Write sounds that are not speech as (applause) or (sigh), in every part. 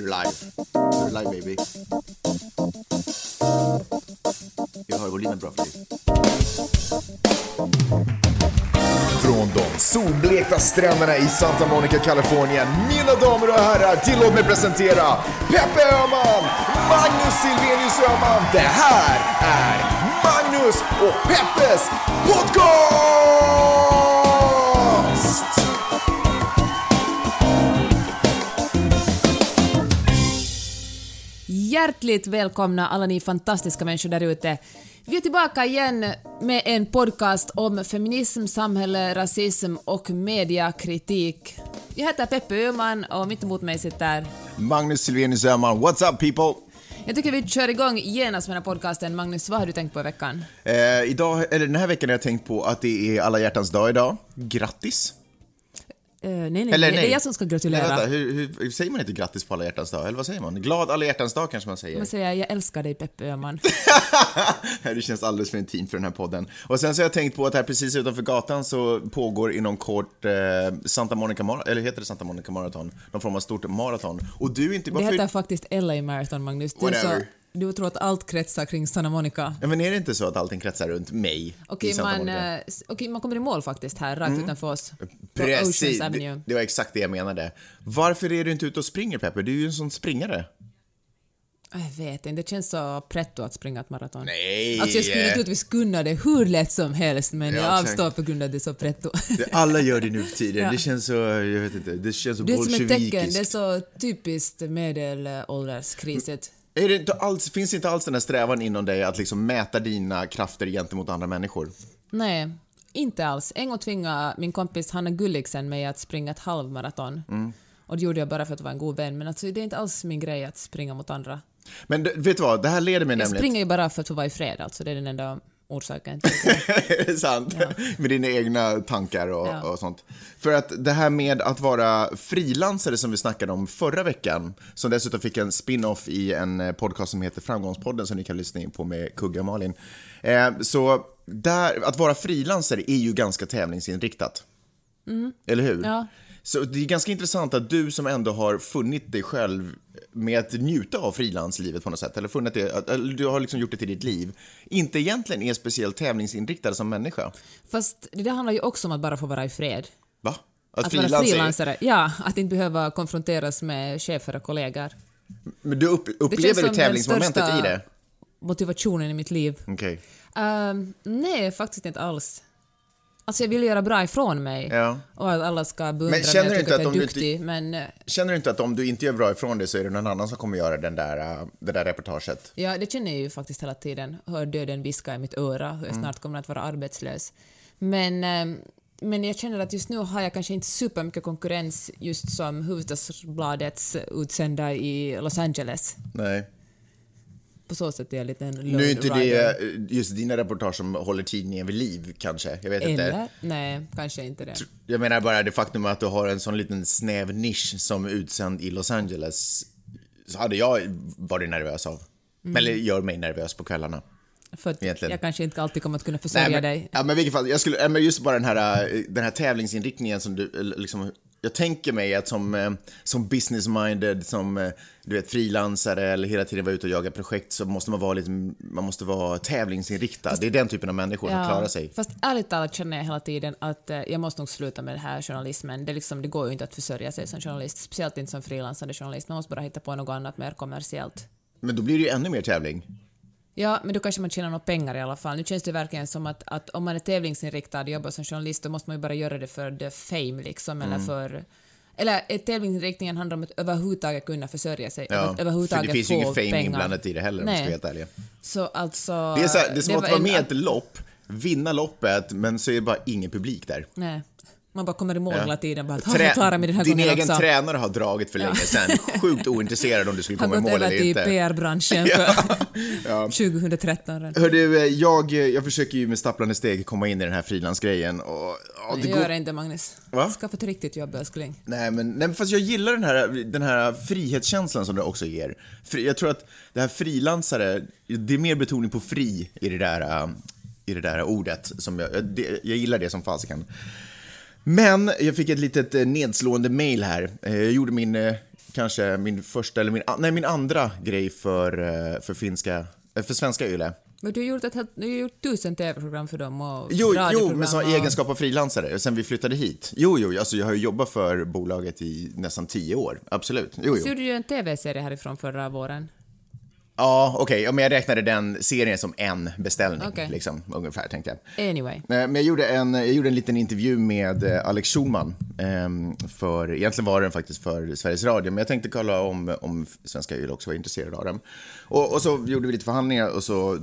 You're live. You're live baby. Jag hör volymen bra för dig. Från de solblekta stränderna i Santa Monica, Kalifornien. Mina damer och herrar, tillåt mig presentera Peppe Öhman, Magnus Silvenius Öhman. Det här är Magnus och Peppes podcast! Hjärtligt välkomna alla ni fantastiska människor där ute. Vi är tillbaka igen med en podcast om feminism, samhälle, rasism och mediakritik. Jag heter Peppe Öhman och mitt emot mig sitter... Magnus Silvenius Öhman, what's up people? Jag tycker vi kör igång genast med den här podcasten. Magnus, vad har du tänkt på i veckan? Eh, idag, eller den här veckan har jag tänkt på att det är alla hjärtans dag idag. Grattis! Uh, nej, nej, Eller, det nej. är jag som ska gratulera. Nej, vänta, hur, hur, säger man inte grattis på alla hjärtans dag? Eller vad säger man? Glad alla hjärtans dag kanske man säger. Man säger jag älskar dig Peppe Öhman. (laughs) det känns alldeles för intimt för den här podden. Och sen så har jag tänkt på att här precis utanför gatan så pågår inom kort eh, Santa Monica Marathon, eller heter det Santa Monica Marathon? Någon form av stort maraton. Och du inte... Det Varför, heter faktiskt LA Marathon, Magnus. Du, är så, Whatever. du tror att allt kretsar kring Santa Monica. ja, men är det inte så att allting kretsar runt mig Okej, Santa man, eh, okej, man kommer i mål faktiskt här, rakt utanför oss. Precis, Oceans det, Avenue. det var exakt det jag menade. Varför är du inte ute och springer Peppe? Du är ju en sån springare. Jag vet inte, det känns så pretto att springa ett maraton. Nej! Alltså jag skulle naturligtvis kunna det hur lätt som helst, men Ja, jag avstår på grund av att det är så pretto. Det- Alla gör det nu för (laughs) tiden. Ja. Det känns så, jag vet inte, det känns så Det är som ett tecken, bolsjevikiskt. det är så typiskt medelålderskriset. Är det inte alls, finns inte alls den här strävan inom dig att liksom mäta dina krafter gentemot andra människor? Nej, inte alls. En gång tvingade min kompis Hanna Gulliksen mig att springa ett halvmaraton. Mm. Och det gjorde jag bara för att vara en god vän, men alltså, det är inte alls min grej att springa mot andra. Men vet du vad, det här leder mig Jag nämligen... springer ju bara för att få vara i fred, alltså. Det är den enda orsaken. (laughs) är det sant? Med dina egna tankar och, Ja. och sånt. För att det här med att vara frilansare som vi snackade om förra veckan, som dessutom fick en spin-off i en eh, podcast som heter Framgångspodden som ni kan lyssna in på med Kugga Malin. Eh, så där, att vara frilansare är ju ganska tävlingsinriktat. Eller hur? Ja. Så det är ganska intressant att du som ändå har funnit dig själv med att njuta av frilanslivet på något sätt, eller funnit det, eller du har liksom gjort det till ditt liv, inte egentligen är speciellt tävlingsinriktad som människa. Fast det handlar ju också om att bara få vara i fred. Va? Att, Att vara frilansare, ja, att inte behöva konfronteras med chefer och kollegor. Men du upp, upplever du tävlingsmomentet i det? Motivationen i mitt liv. Okej. Ehm, nej, faktiskt inte alls. Alltså jag vill göra bra ifrån mig. Ja. Och att alla ska beundra Men känner mig och tycka inte att jag är duktig, men eh, Känner du inte att om du inte gör bra ifrån dig så är det någon annan som kommer göra den där, äh, det där reportaget? ja, det känner jag ju faktiskt hela tiden. Hör döden viska i mitt öra hur jag Mm. snart kommer att vara arbetslös. Men, ehm, men jag känner att just nu har jag kanske inte supermycket konkurrens just som Hufvudstadsbladets utsända i Los Angeles. Nej. På så sätt är jag lite en Nu är inte det just dina reportage som håller tidningen vid liv, kanske? Jag vet inte. Eller? Nej, kanske inte det. Jag menar bara det faktum att du har en sån liten snäv nisch som utsänd i Los Angeles så hade jag varit nervös av. Mm. Eller gör mig nervös på kvällarna. För att Egentligen. jag kanske inte alltid kommer att kunna försörja men, dig. Ja, men vilket fall, jag skulle, men just bara den här, äh, den här tävlingsinriktningen som du, eller liksom, jag tänker mig att som, eh, som business-minded, som eh, du vet, frilansare eller hela tiden vara ute och jaga projekt så måste man vara lite, man måste vara tävlingsinriktad. det är den typen av människor som klarar sig. Fast ärligt talat känner jag hela tiden att eh, jag måste nog sluta med den här journalismen. Det, liksom, det går ju inte att försörja sig som journalist, speciellt inte som frilansande journalist. Man måste bara hitta på något annat mer kommersiellt. Men då blir det ju ännu mer tävling. Ja, men då kanske man tjänar några pengar i alla fall. Nu känns det verkligen som att, att om man är tävlingsinriktad och jobbar som journalist, då måste man ju bara göra det för the fame liksom, Mm. eller för... Eller eh, tävlingsinriktningen handlar om att överhuvudtaget kunna försörja sig, Ja, att för överhuvudtaget det finns ju inget fame pengar. inblandat i det heller om vi ska vara helt ärliga. Så alltså... Det är, så här, det är som att var vara med i ett lopp, vinna loppet, men så är det bara ingen publik där. Nej. Man bara kommer i mål Ja. hela tiden. Bara, Trä- jag klarar mig den här Din egen också. tränare har dragit för länge sedan. Sjukt ointresserad om du skulle har komma i gått mål över eller till inte. PR-branschen för 2013. redan. Hör du, jag, jag försöker ju med stapplande steg komma in i den här frilansgrejen och ja, det Gör går... inte, Magnus. Va? Skaffa ett riktigt jobb, älskling. Nej men, nej, fast jag gillar den här, den här frihetskänslan som det också ger. Jag tror att det här frilansare, det är mer betoning på fri i det där, äh, i det där ordet. Som jag, det, jag gillar det som fasiken. Men jag fick ett litet eh, nedslående mail här. Eh, Jag gjorde min, eh, kanske min första, eller min, nej, min andra grej för, för finska, för svenska YLE. Men du har gjort, ett, du har gjort tusen TV-program för dem och Jo, jo men som och... egenskap av frilansare, sen vi flyttade hit. Jo, jo, alltså jag har ju jobbat för bolaget i nästan tio år, absolut. Jo, Så jo. gjorde du en TV-serie härifrån förra våren. Ja, okej, ja, men jag räknade den serien som en beställning, Okej. liksom, ungefär, tänkte jag. Anyway. Eh, Men jag gjorde, en, jag gjorde en liten intervju med eh, Alex Schulman. ehm, För, egentligen var den faktiskt för Sveriges Radio, men jag tänkte kolla om, om Svenska YLE också var intresserade av den. Och, och så gjorde vi lite förhandlingar och så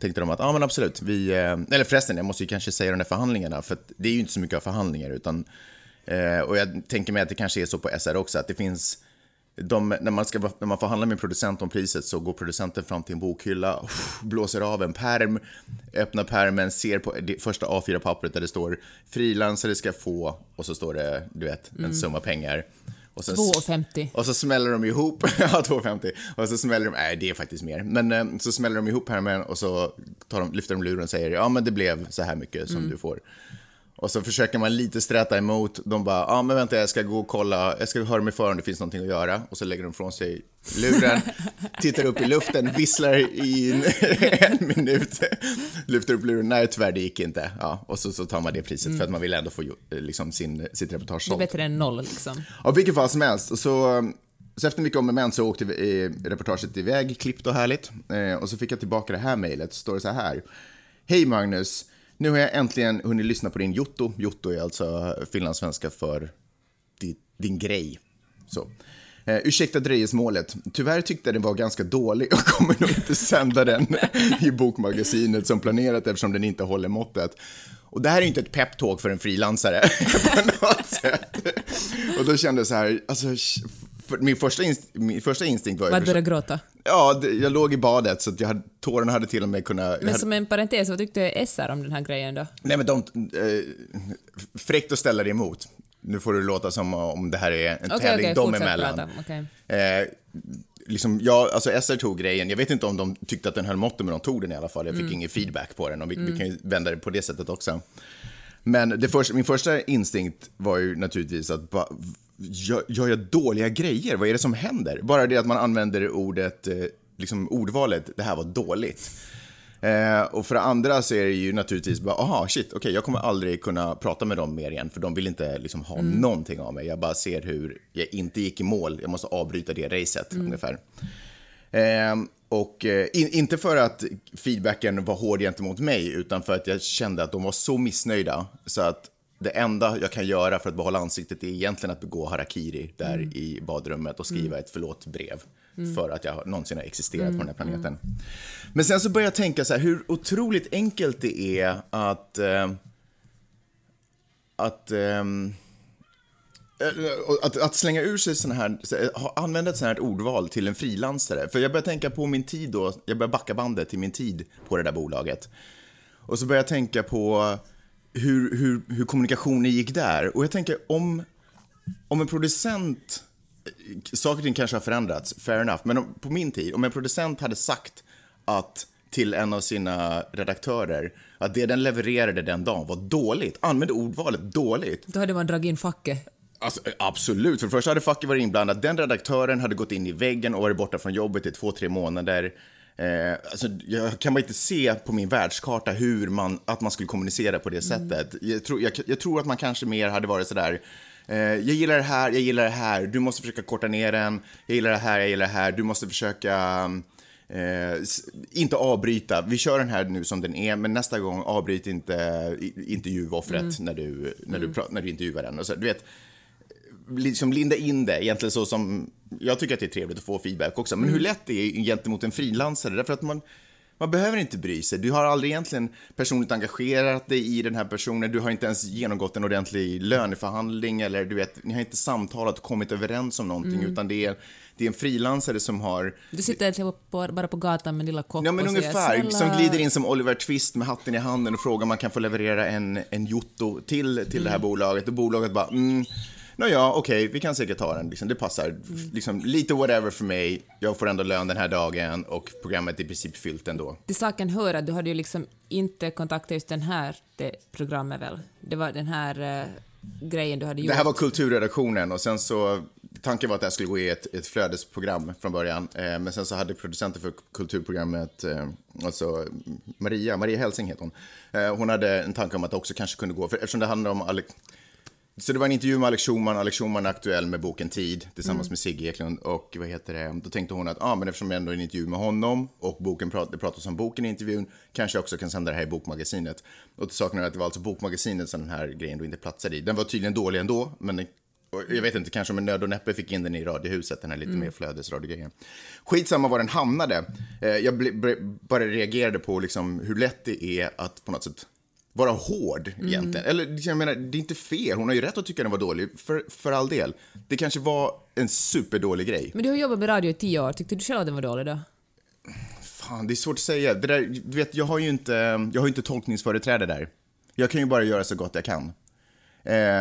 tänkte de att, ja men absolut, vi, eh, eller förresten, jag måste ju kanske säga de där förhandlingarna, för det är ju inte så mycket av förhandlingar, utan, och jag tänker mig att det kanske är så på SR också, att det finns de, när, man ska, när man förhandlar med producent om priset så går producenten fram till en bokhylla, blåser av en perm, öppnar permen, ser på det första A4-pappret där det står frilansare ska få och så står det, du vet, en summa pengar. Och sen, 2,50. och så smäller de ihop, (laughs) ja 2,50, och så smäller de, nej det är faktiskt mer, men eh, så smäller de ihop permen och så tar de, lyfter de luren och säger, ja men det blev så här mycket som du får. Och så försöker man lite sträta emot. De bara, ja ah, men vänta jag ska gå och kolla, jag ska höra mig för om det finns någonting att göra. Och så lägger de från sig luren, (laughs) tittar upp i luften, visslar i en, (laughs) en minut, lyfter upp luren, nej tyvärr det gick inte. Ja, och så, så tar man det priset för att man vill ändå få ju- liksom, sin, sitt reportage Det är sålt. bättre än noll liksom. Ja, vilket fall som helst. Och Så, så efter mycket om och men så åkte vi, eh, reportaget iväg, klippt och härligt. Eh, och så fick jag tillbaka det här mejlet, så står det så här. Hej Magnus, nu har jag äntligen hunnit lyssna på din Jotto. Jotto är alltså finlandssvenska för din, din grej. Så. Eh, ursäkta dröjesmålet. Tyvärr tyckte jag den var ganska dålig och kommer nog inte sända den i bokmagasinet som planerat eftersom den inte håller måttet. Och det här är ju inte ett peptalk för en frilansare (laughs) på något sätt. Och då kände jag så här, alltså, för min, första inst- min första instinkt var förstås- började gråta? Ja, det, jag låg i badet så att jag hade, tårarna hade till och med kunnat... Men hade, som en parentes, vad tyckte SR om den här grejen då? Nej, men de... Eh, fräckt att ställa det emot. Nu får det låta som om det här är en Okej, tävling okej, dem emellan. Okej. Eh, liksom, jag, alltså SR tog grejen, jag vet inte om de tyckte att den höll måttet, men de tog den i alla fall. Jag fick Mm. ingen feedback på den och vi, vi kan ju vända det på det sättet också. Men det första, min första instinkt var ju naturligtvis att bara, gör, gör jag dåliga grejer? Vad är det som händer? Bara det att man använder ordet, eh, liksom ordvalet, det här var dåligt. Eh, och för andra så är det ju naturligtvis bara, aha, shit, okej, jag kommer aldrig kunna prata med dem mer igen, för de vill inte liksom ha någonting av mig. Jag bara ser hur jag inte gick i mål, jag måste avbryta det racet ungefär. Eh, och eh, in, inte för att feedbacken var hård gentemot mig, utan för att jag kände att de var så missnöjda, så att det enda jag kan göra för att behålla ansiktet är egentligen att begå harakiri där i badrummet och skriva ett förlåt-brev för att jag någonsin har existerat på den här planeten. Men sen så började jag tänka så här, hur otroligt enkelt det är att... Eh, att... ehm, eh, att, att slänga ur sig såna här, eh, använda ett sånt här ordval till en frilansare. För jag började tänka på min tid då, jag började backa bandet till min tid på det där bolaget. Och så började jag tänka på hur, hur, hur kommunikationen gick där. Och jag tänker om, om en producent, saker och ting kanske har förändrats, fair enough, men om, på min tid, om en producent hade sagt att till en av sina redaktörer att det den levererade den dagen var dåligt, använde ordvalet dåligt, Då hade man dragit in facket. Alltså, absolut. För det första hade facket varit inblandat. Den redaktören hade gått in i väggen och varit borta från jobbet i två, tre månader. Eh, alltså, jag kan bara inte se på min världskarta hur man, att man skulle kommunicera på det sättet. Jag, tror, jag, jag tror att man kanske mer hade varit sådär, eh, jag gillar det här, jag gillar det här, du måste försöka korta ner den, jag gillar det här, jag gillar det här, du måste försöka Eh, inte avbryta. Vi kör den här nu som den är, men nästa gång avbryt inte intervjuoffret när, du, när, du, när du intervjuar den. Och så, du vet, liksom linda in det, egentligen så som... Jag tycker att det är trevligt att få feedback också, men hur lätt det är gentemot en frilansare, därför att man, man behöver inte bry sig. Du har aldrig egentligen personligt engagerat dig i den här personen, du har inte ens genomgått en ordentlig löneförhandling, eller du vet, ni har inte samtalat och kommit överens om någonting, utan det är, det är en frilansare som har Du sitter på, bara på gatan med lilla kopp Ja, men och säger ungefär. "Snälla." Som glider in som Oliver Twist med hatten i handen och frågar om man kan få leverera en, en jotto till, till det här bolaget. Och bolaget bara, mm, Nå ja, okej, vi kan säkert ta den. Liksom, det passar. Liksom, lite whatever för mig. Jag får ändå lön den här dagen och programmet är i princip fyllt ändå. Till saken hör att du hade ju liksom inte kontaktat just den här det programmet väl? Det var den här eh, grejen du hade gjort. Det här var kulturredaktionen och sen så tanken var att det här skulle gå i ett, ett flödesprogram från början. Eh, men sen så hade producenten för kulturprogrammet, eh, alltså Maria, Maria Helsing heter hon. Eh, hon hade en tanke om att det också kanske kunde gå, för eftersom det handlar om Alex, så det var en intervju med Alex Schulman. Alex Schulman är aktuell med boken Tid tillsammans mm. med Sigge Eklund. Och vad heter det? Då tänkte hon att ah, men eftersom jag ändå är en intervju med honom och boken prat, det pratas om boken i intervjun kanske jag också kan sända det här i Bokmagasinet. Och till saken är att det var alltså Bokmagasinet som den här grejen då inte platsade i. Den var tydligen dålig ändå, men den, jag vet inte, kanske med nöd och näppe fick in den i Radiohuset, den här lite mm. mer flödesradiogrejen. Skitsamma var den hamnade. Eh, jag bara reagerade på liksom hur lätt det är att på något sätt vara hård mm. egentligen. Eller jag menar, det är inte fel. Hon har ju rätt att tycka den var dålig, för, för all del. Det kanske var en superdålig grej. Men du har jobbat med radio i tio år. Tyckte du själv att den var dålig då? Fan, det är svårt att säga. Det där, du vet, jag har ju inte, jag har inte tolkningsföreträde där. Jag kan ju bara göra så gott jag kan.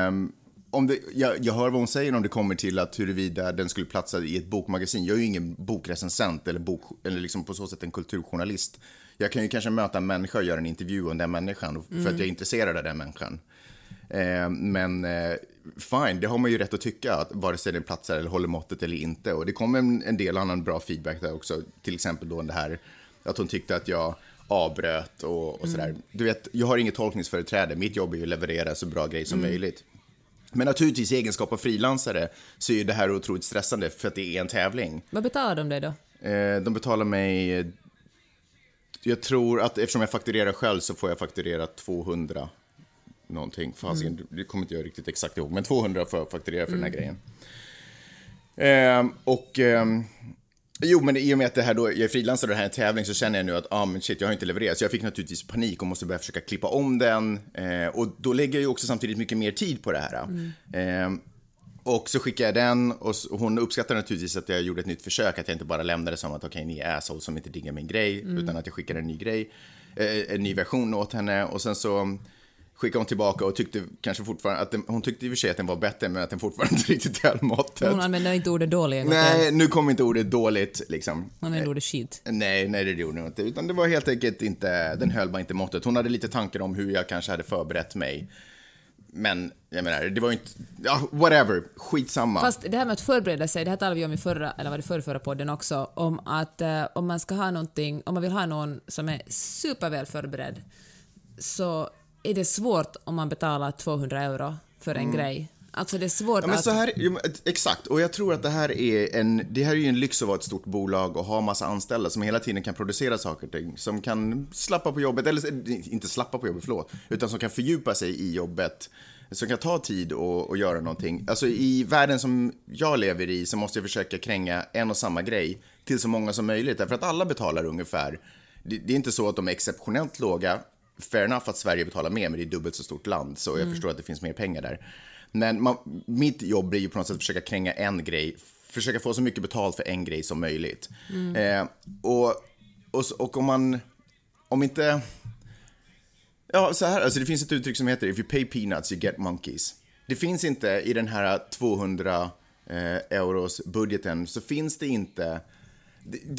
Um, om det, jag, jag hör vad hon säger om det kommer till att huruvida den skulle platsa i ett bokmagasin. Jag är ju ingen bokrecensent eller, bok, eller liksom på så sätt en kulturjournalist jag kan ju kanske möta en människa och göra en intervju om den människan för mm. att jag är intresserad av den människan. Eh, men eh, fine, det har man ju rätt att tycka, att vare sig den platsar eller håller måttet eller inte. Och det kom en, en del annan bra feedback där också, till exempel då det här att hon tyckte att jag avbröt och, och sådär. Mm. Du vet, jag har inget tolkningsföreträde, mitt jobb är ju att leverera så bra grej som mm. möjligt. Men naturligtvis i egenskap av frilansare så är det här otroligt stressande för att det är en tävling. Vad betalar de dig då? Eh, de betalar mig jag tror att eftersom jag fakturerar själv så får jag fakturera 200 någonting. Fasiken, mm. det kommer inte jag riktigt exakt ihåg, men 200 får jag fakturera för mm. den här mm. grejen. Eh, och eh, jo, men i och med att det här då, jag är frilansare och det här är en tävling så känner jag nu att ah, men shit, jag har inte levererat. Så jag fick naturligtvis panik och måste börja försöka klippa om den. Eh, och då lägger jag ju också samtidigt mycket mer tid på det här. Mm. Och så skickade jag den och hon uppskattade naturligtvis att jag gjorde ett nytt försök, att jag inte bara lämnade som att okej, okay, ni är assholes som inte diggar min grej, mm. utan att jag skickade en ny grej, eh, en ny version åt henne och sen så skickade hon tillbaka och tyckte kanske fortfarande att den, hon tyckte i och för sig att den var bättre, men att den fortfarande inte riktigt höll måttet. Hon använde inte ordet dålig Nej, nu kom inte ordet dåligt liksom. Hon använde ordet shit. Nej, nej det gjorde hon inte, utan det var helt enkelt inte, den höll bara inte måttet. Hon hade lite tankar om hur jag kanske hade förberett mig men jag menar, det var ju inte... Ja, whatever. Skitsamma. Fast det här med att förbereda sig, det här talade vi om i förra, eller var det förra, förra podden också, om att uh, om man ska ha någonting, om man vill ha någon som är superväl förberedd, så är det svårt om man betalar 200 euro för en mm. grej. Alltså det är svårt ja, men så här, Exakt, och jag tror att det här är en, det här är ju en lyx att vara ett stort bolag och ha massa anställda som hela tiden kan producera saker och ting. Som kan slappa på jobbet, eller inte slappa på jobbet, förlåt, utan som kan fördjupa sig i jobbet. Som kan ta tid och, och göra någonting. Alltså i världen som jag lever i så måste jag försöka kränga en och samma grej till så många som möjligt. Därför att alla betalar ungefär. Det, det är inte så att de är exceptionellt låga. Fair enough att Sverige betalar mer, men det är dubbelt så stort land. Så jag mm. förstår att det finns mer pengar där. Men man, mitt jobb blir ju på något sätt att försöka kränga en grej, försöka få så mycket betalt för en grej som möjligt. Mm. Eh, och, och, och om man, om inte... Ja, så här, alltså det finns ett uttryck som heter if you pay peanuts you get monkeys. Det finns inte i den här 200 eh, euros budgeten så finns det inte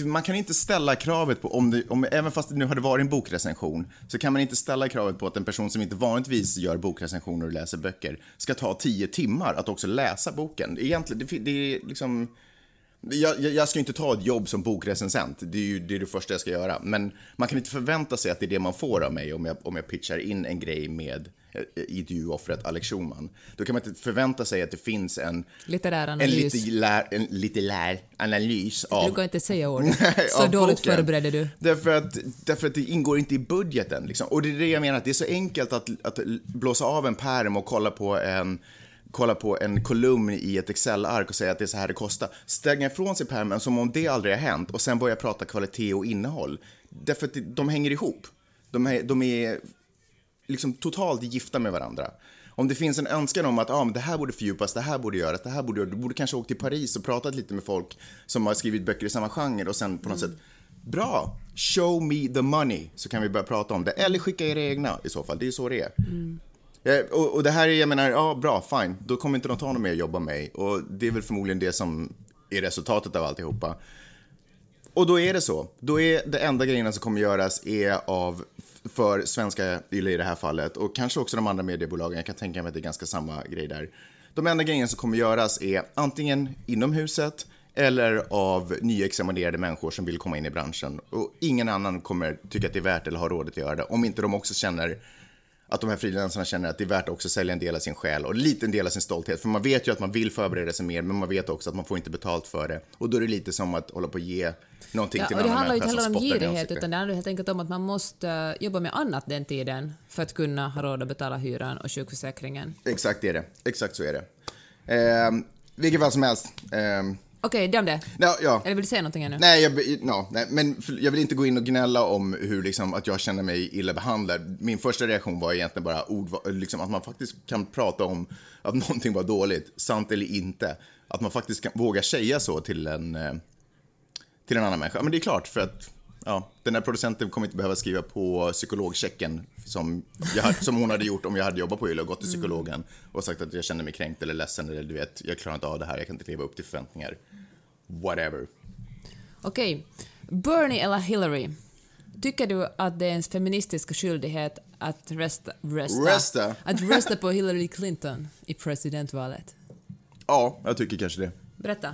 man kan inte ställa kravet på, om, det, om även fast det nu hade varit en bokrecension, så kan man inte ställa kravet på att en person som inte vanligtvis gör bokrecensioner och läser böcker ska ta tio timmar att också läsa boken. Egentligen, det, det är liksom... Jag, jag, ska inte ta ett jobb som bokrecensent, det är ju det, är det första jag ska göra. Men man kan inte förvänta sig att det är det man får av mig om jag, om jag pitchar in en grej med intervjuoffret Alex Schulman. Då kan man inte förvänta sig att det finns en litterär analys, en litterär, en litterär analys av... Du kan inte säga ordet. (laughs) Så dåligt boken. förberedde du. Därför att, därför att det ingår inte i budgeten. Liksom. Och det är det jag menar, att det är så enkelt att, att blåsa av en pärm och kolla på en kolla på en kolumn i ett Excel-ark och säga att det är så här det kostar. Stänga ifrån sig pärmen som om det aldrig har hänt och sen börja prata kvalitet och innehåll. Därför att de hänger ihop. De är, de är liksom totalt gifta med varandra. Om det finns en önskan om att ah, men det här borde fördjupas, det här borde göras, det här borde göras. Du borde kanske åkt till Paris och pratat lite med folk som har skrivit böcker i samma genre och sen på något mm. sätt Bra! Show me the money, så kan vi börja prata om det. Eller skicka era egna i så fall, det är så det är. Mm. Eh, och, och, det här är, jag menar, ja bra, fine. Då kommer inte de ta något mer jobb av mig. Och det är väl förmodligen det som är resultatet av alltihopa. Och då är det så. Då är det enda grejerna som kommer göras är av för svenska Yle i det här fallet och kanske också de andra mediebolagen. Jag kan tänka mig att det är ganska samma grej där. De enda grejerna som kommer göras är antingen inom huset eller av nyexaminerade människor som vill komma in i branschen. Och ingen annan kommer tycka att det är värt eller ha råd att göra det om inte de också känner att de här frilansarna känner att det är värt att också sälja en del av sin själ och en liten del av sin stolthet. För man vet ju att man vill förbereda sig mer, men man vet också att man får inte betalt för det. Och då är det lite som att hålla på och ge någonting Ja, till och det annan handlar ju inte människa heller som om girighet, utan det handlar helt enkelt om att man måste eh, jobba med annat den tiden för att kunna ha råd att betala hyran och sjukförsäkringen. Exakt det är det. Exakt så är det. Eh, vilket fall som helst. Eh, Okej, det om det. ja, ja. Eller vill du säga någonting ännu? Nej, jag, no, nej, men jag vill inte gå in och gnälla om hur liksom, att jag känner mig illa behandlad. Min första reaktion var egentligen bara ord, liksom, att man faktiskt kan prata om att (laughs) någonting var dåligt, sant eller inte. Att man faktiskt kan våga säga så till en, eh, till en annan människa. Men det är klart, för att ja, den här producenten kommer inte behöva skriva på psykologchecken som, jag, som hon hade gjort om jag hade jobbat på YLE och gått till psykologen och sagt att jag känner mig kränkt eller ledsen eller du vet, jag klarar inte av det här, jag kan inte leva upp till förväntningar. Whatever. Okej. Bernie eller Hillary? Tycker du att det är ens feministiska skyldighet att rösta, rösta, Rösta? att rösta på Hillary Clinton i presidentvalet? Ja, jag tycker kanske det. Berätta.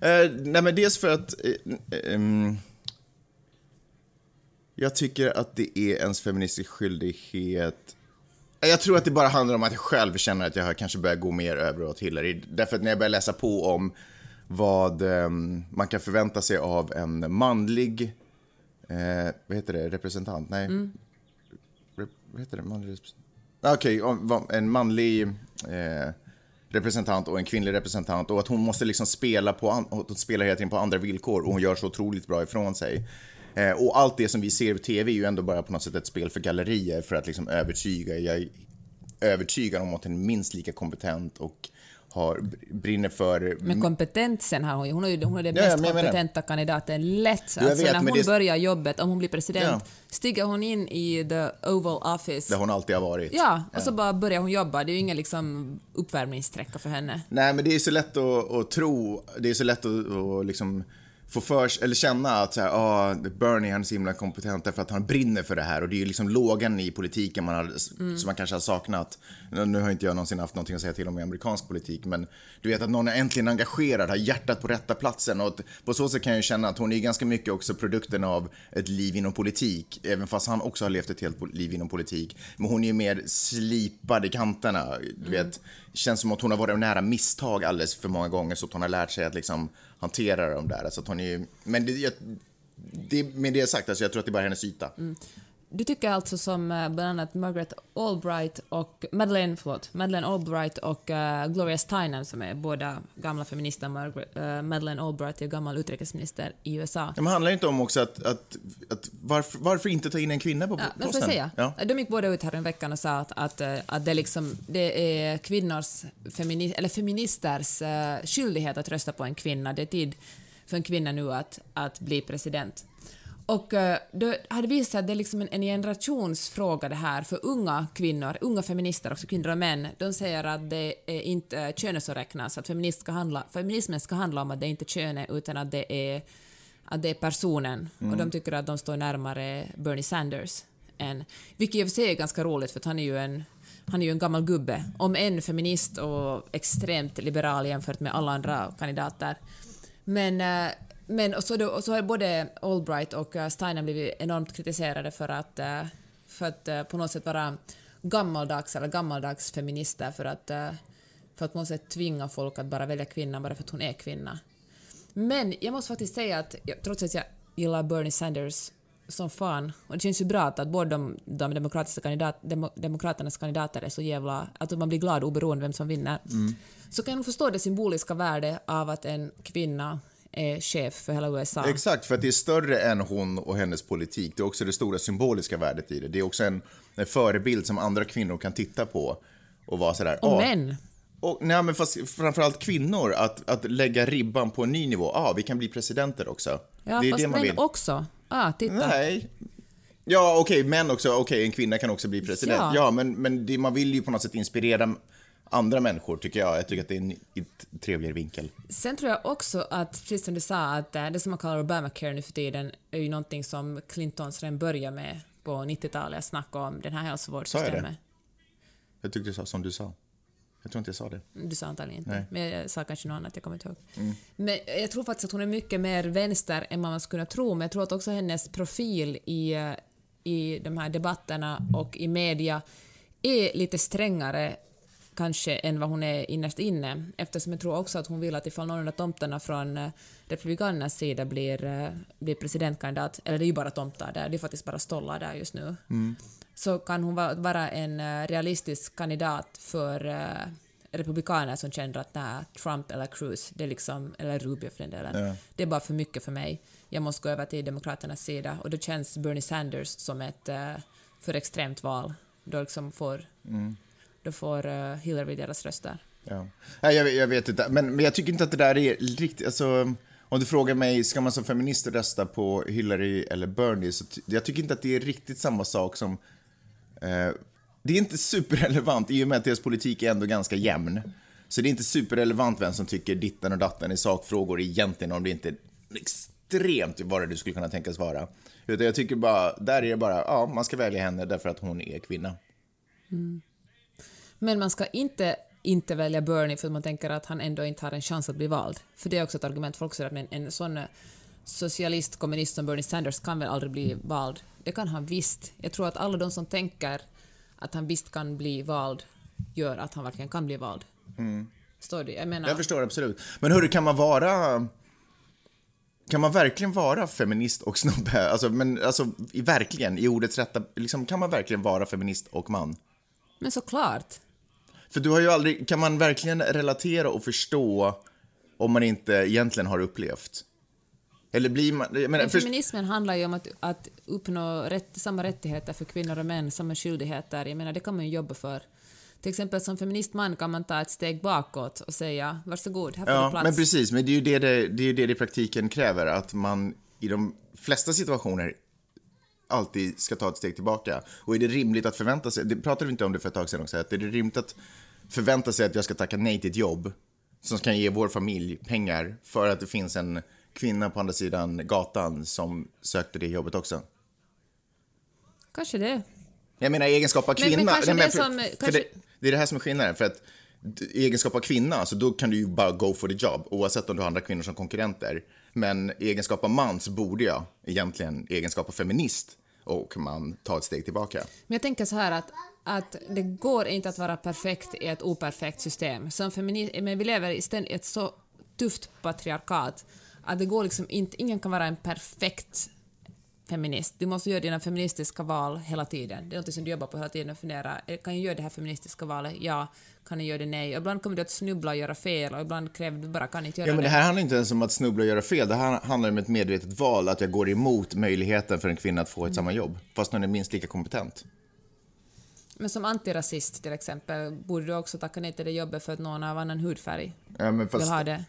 Eh, nej, men dels för att eh, ehm, jag tycker att det är ens feministisk skyldighet. Eh, Jag tror att det bara handlar om att jag själv känner att jag har kanske börjat gå mer över åt Hillary. Därför att när jag börjar läsa på om vad ehm, man kan förvänta sig av en manlig, eh, vad heter det, representant? Nej. Rep, vad heter det? Manlig representant? Ah, Okej, vad- en manlig eh, representant och en kvinnlig representant och att hon måste liksom spela, på, hon spelar hela tiden på andra villkor och hon gör så otroligt bra ifrån sig. Eh, och allt det som vi ser på tv är ju ändå bara på något sätt ett spel för gallerier för att liksom övertyga. Jag är övertygad om att hon är minst lika kompetent och har, brinner för... Men kompetensen har hon ju. Hon är ju hon är den Ja, ja, mest menar- kompetenta kandidaten lätt. Alltså vet, när hon det- börjar jobbet, om hon blir president, Ja. stiger hon in i the Oval Office. Där hon alltid har varit. Ja, och så bara börjar hon jobba. Det är ju ingen liksom uppvärmningssträcka för henne. Nej, men det är så lätt att, att tro, det är så lätt att, att liksom få för eller känna att så här, ah, Bernie han är så himla kompetent därför att han brinner för det här och det är ju liksom lågan i politiken man har, som man kanske har saknat. Nu har inte jag någonsin haft någonting att säga till om i amerikansk politik men du vet att någon är äntligen engagerad, har hjärtat på rätta platsen och på så sätt kan jag känna att hon är ganska mycket också produkten av ett liv inom politik, även fast han också har levt ett helt liv inom politik. Men hon är ju mer slipad i kanterna, du vet. Det Känns som att hon har varit nära misstag alldeles för många gånger så att hon har lärt sig att liksom hantera dem där. Alltså att hon är ju, men det, jag, det, med det sagt, alltså jag tror att det är bara hennes yta. Mm. Du tycker alltså som eh, bland annat Margaret Albright och Madeleine, förlåt, Madeleine Albright och eh, Gloria Steinem som är båda gamla feminister. Margaret, uh, Madeleine Albright är gammal utrikesminister i USA. Men handlar det inte om också att, att, att varför, varför inte ta in en kvinna på Ja, posten? säga? Ja. De gick båda ut här en veckan och sa att, att, att det, liksom, det är kvinnors, femini, eller feministers uh, skyldighet att rösta på en kvinna. Det är tid för en kvinna nu att, att bli president. Och uh, då hade visat sig att det är liksom en, en generationsfråga det här för unga kvinnor, unga feminister, också kvinnor och män. De säger att det är inte könet som räknas, att feminist ska handla, feminismen ska handla om att det är inte könet utan att det är att det är personen och de tycker att de står närmare Bernie Sanders än, vilket i och för sig är ganska roligt för han är ju en han är ju en gammal gubbe, om en feminist och extremt liberal jämfört med alla andra kandidater. Men, eh, men och så, då, och så har både Albright och eh, Steiner blivit enormt kritiserade för att, eh, för att eh, på något sätt vara gammaldags eller gammaldags feminister för att, för att på något sätt tvinga folk att bara välja kvinna bara för att hon är kvinna. Men jag måste faktiskt säga att trots att jag gillar Bernie Sanders som fan, och det känns ju bra att, båda de, de demokratiska kandidat, demo, demokraternas kandidater är så jävla... Att man blir glad oberoende vem som vinner. Så kan jag nog förstå det symboliska värde av att en kvinna är chef för hela USA. Exakt, för att det är större än hon och hennes politik. Det är också det stora symboliska värdet i det. Det är också en, en förebild som andra kvinnor kan titta på och vara sådär... och "Ah, män. Och, nej, men fast framförallt kvinnor, att, att lägga ribban på en ny nivå. Ja, ah, vi kan bli presidenter också. Ja, det är fast det man män vill. också. Ah, titta. Nej. Ja, okej, män också. Okej, en kvinna kan också bli president. Ja. Ja, men, men det, man vill ju på något sätt inspirera andra människor, tycker jag. Jag tycker att det är en trevligare vinkel. Sen tror jag också att, precis som du sa, att eh, det som man kallar Obamacare nu för tiden är ju någonting som Clintons redan började med på 90-talet, snacka om den här Sa jag hälsovårdssystemet. det? Jag tyckte du sa som du sa. Jag tror inte jag sa det. Du sa antagligen inte, Nej. men jag sa kanske något annat, jag kommer inte ihåg. Men jag tror faktiskt att hon är mycket mer vänster än man skulle tro, men jag tror att också hennes profil i, eh, i de här debatterna och i media är lite strängare kanske än vad hon är innerst inne, eftersom jag tror också att hon vill att ifall någon av tomtarna från eh, Republikanernas sida blir, eh, blir presidentkandidat, eller det är ju bara tomtar där, det är faktiskt bara stollar där just nu, så kan hon va- vara en eh, realistisk kandidat för republikaner som känner att nej, Trump eller Cruz, det är liksom, eller Rubio för den delen, Ja. det är bara för mycket för mig. Jag måste gå över till Demokraternas sida och då känns Bernie Sanders som ett för extremt val. Då liksom får, då får eh, Hillary deras röster. Ja. Jag, jag vet inte, men, men jag tycker inte att det där är riktigt... Alltså, om du frågar mig, ska man som feminist rösta på Hillary eller Bernie, så jag tycker inte att det är riktigt samma sak som... Eh, det är inte superrelevant i och med att deras politik är ändå ganska jämn. Så det är inte superrelevant vem som tycker ditten och datten i sakfrågor egentligen, om det inte är extremt vad du skulle kunna tänkas vara. Utan jag tycker bara, där är det bara, ja, man ska välja henne därför att hon är kvinna. Men man ska inte inte välja Bernie för att man tänker att han ändå inte har en chans att bli vald. För det är också ett argument för också att en, en sån eh, socialist, kommunist som Bernie Sanders kan väl aldrig bli vald. Det kan han visst. Jag tror att alla de som tänker att han visst kan bli vald gör att han verkligen kan bli vald. Förstår du? Jag menar... Jag förstår absolut. Men hörru, kan man vara... Kan man verkligen vara feminist och snubbe? Alltså, men alltså, i, verkligen, i ordets rätta... Liksom, kan man verkligen vara feminist och man? Men såklart. För du har ju aldrig... Kan man verkligen relatera och förstå om man inte egentligen har upplevt? Eller blir man... Men för, feminismen handlar ju om att, att uppnå rätt, samma rättigheter för kvinnor och män, samma skyldigheter. Jag menar, det kan man ju jobba för. Till exempel som feministman kan man ta ett steg bakåt och säga varsågod, här får du ja, plats. men precis. Men det är ju det det, det, är det det i praktiken kräver. Att man i de flesta situationer alltid ska ta ett steg tillbaka. Och är det rimligt att förvänta sig, det pratade vi inte om det för ett tag sedan också, att är det rimligt att förvänta sig att jag ska tacka nej till ett jobb som kan ge vår familj pengar för att det finns en kvinna på andra sidan gatan som sökte det jobbet också? Kanske det. Jag menar egenskap av Men- kvinna. men kanske Nej, det för, som- för kanske- det, det är det här som är skillnaden. För att i egenskap av kvinna, så då kan du ju bara go for the job, oavsett om du har andra kvinnor som konkurrenter. Men i egenskap av man så borde jag egentligen i egenskap av feminist och man tar ett steg tillbaka. Men jag tänker så här att, att det går inte att vara perfekt i ett operfekt system. Som men vi lever i ett så tufft patriarkat att det går liksom inte, ingen kan vara en perfekt feminist. Du måste göra dina feministiska val hela tiden. Det är något som du jobbar på hela tiden och funderar, eh, kan jag göra det här feministiska valet? Ja. Kan jag göra det? Nej. Och ibland kommer du att snubbla och göra fel och ibland kräver du bara kan inte göra Ja, men det. det här handlar inte ens om att snubbla och göra fel. Det här handlar om ett medvetet val, att jag går emot möjligheten för en kvinna att få ett samma jobb, fast hon är minst lika kompetent. Men som antirasist till exempel, borde du också tacka nej till det jobbet för att någon av annan hudfärg Ja, men vill fast, ha det?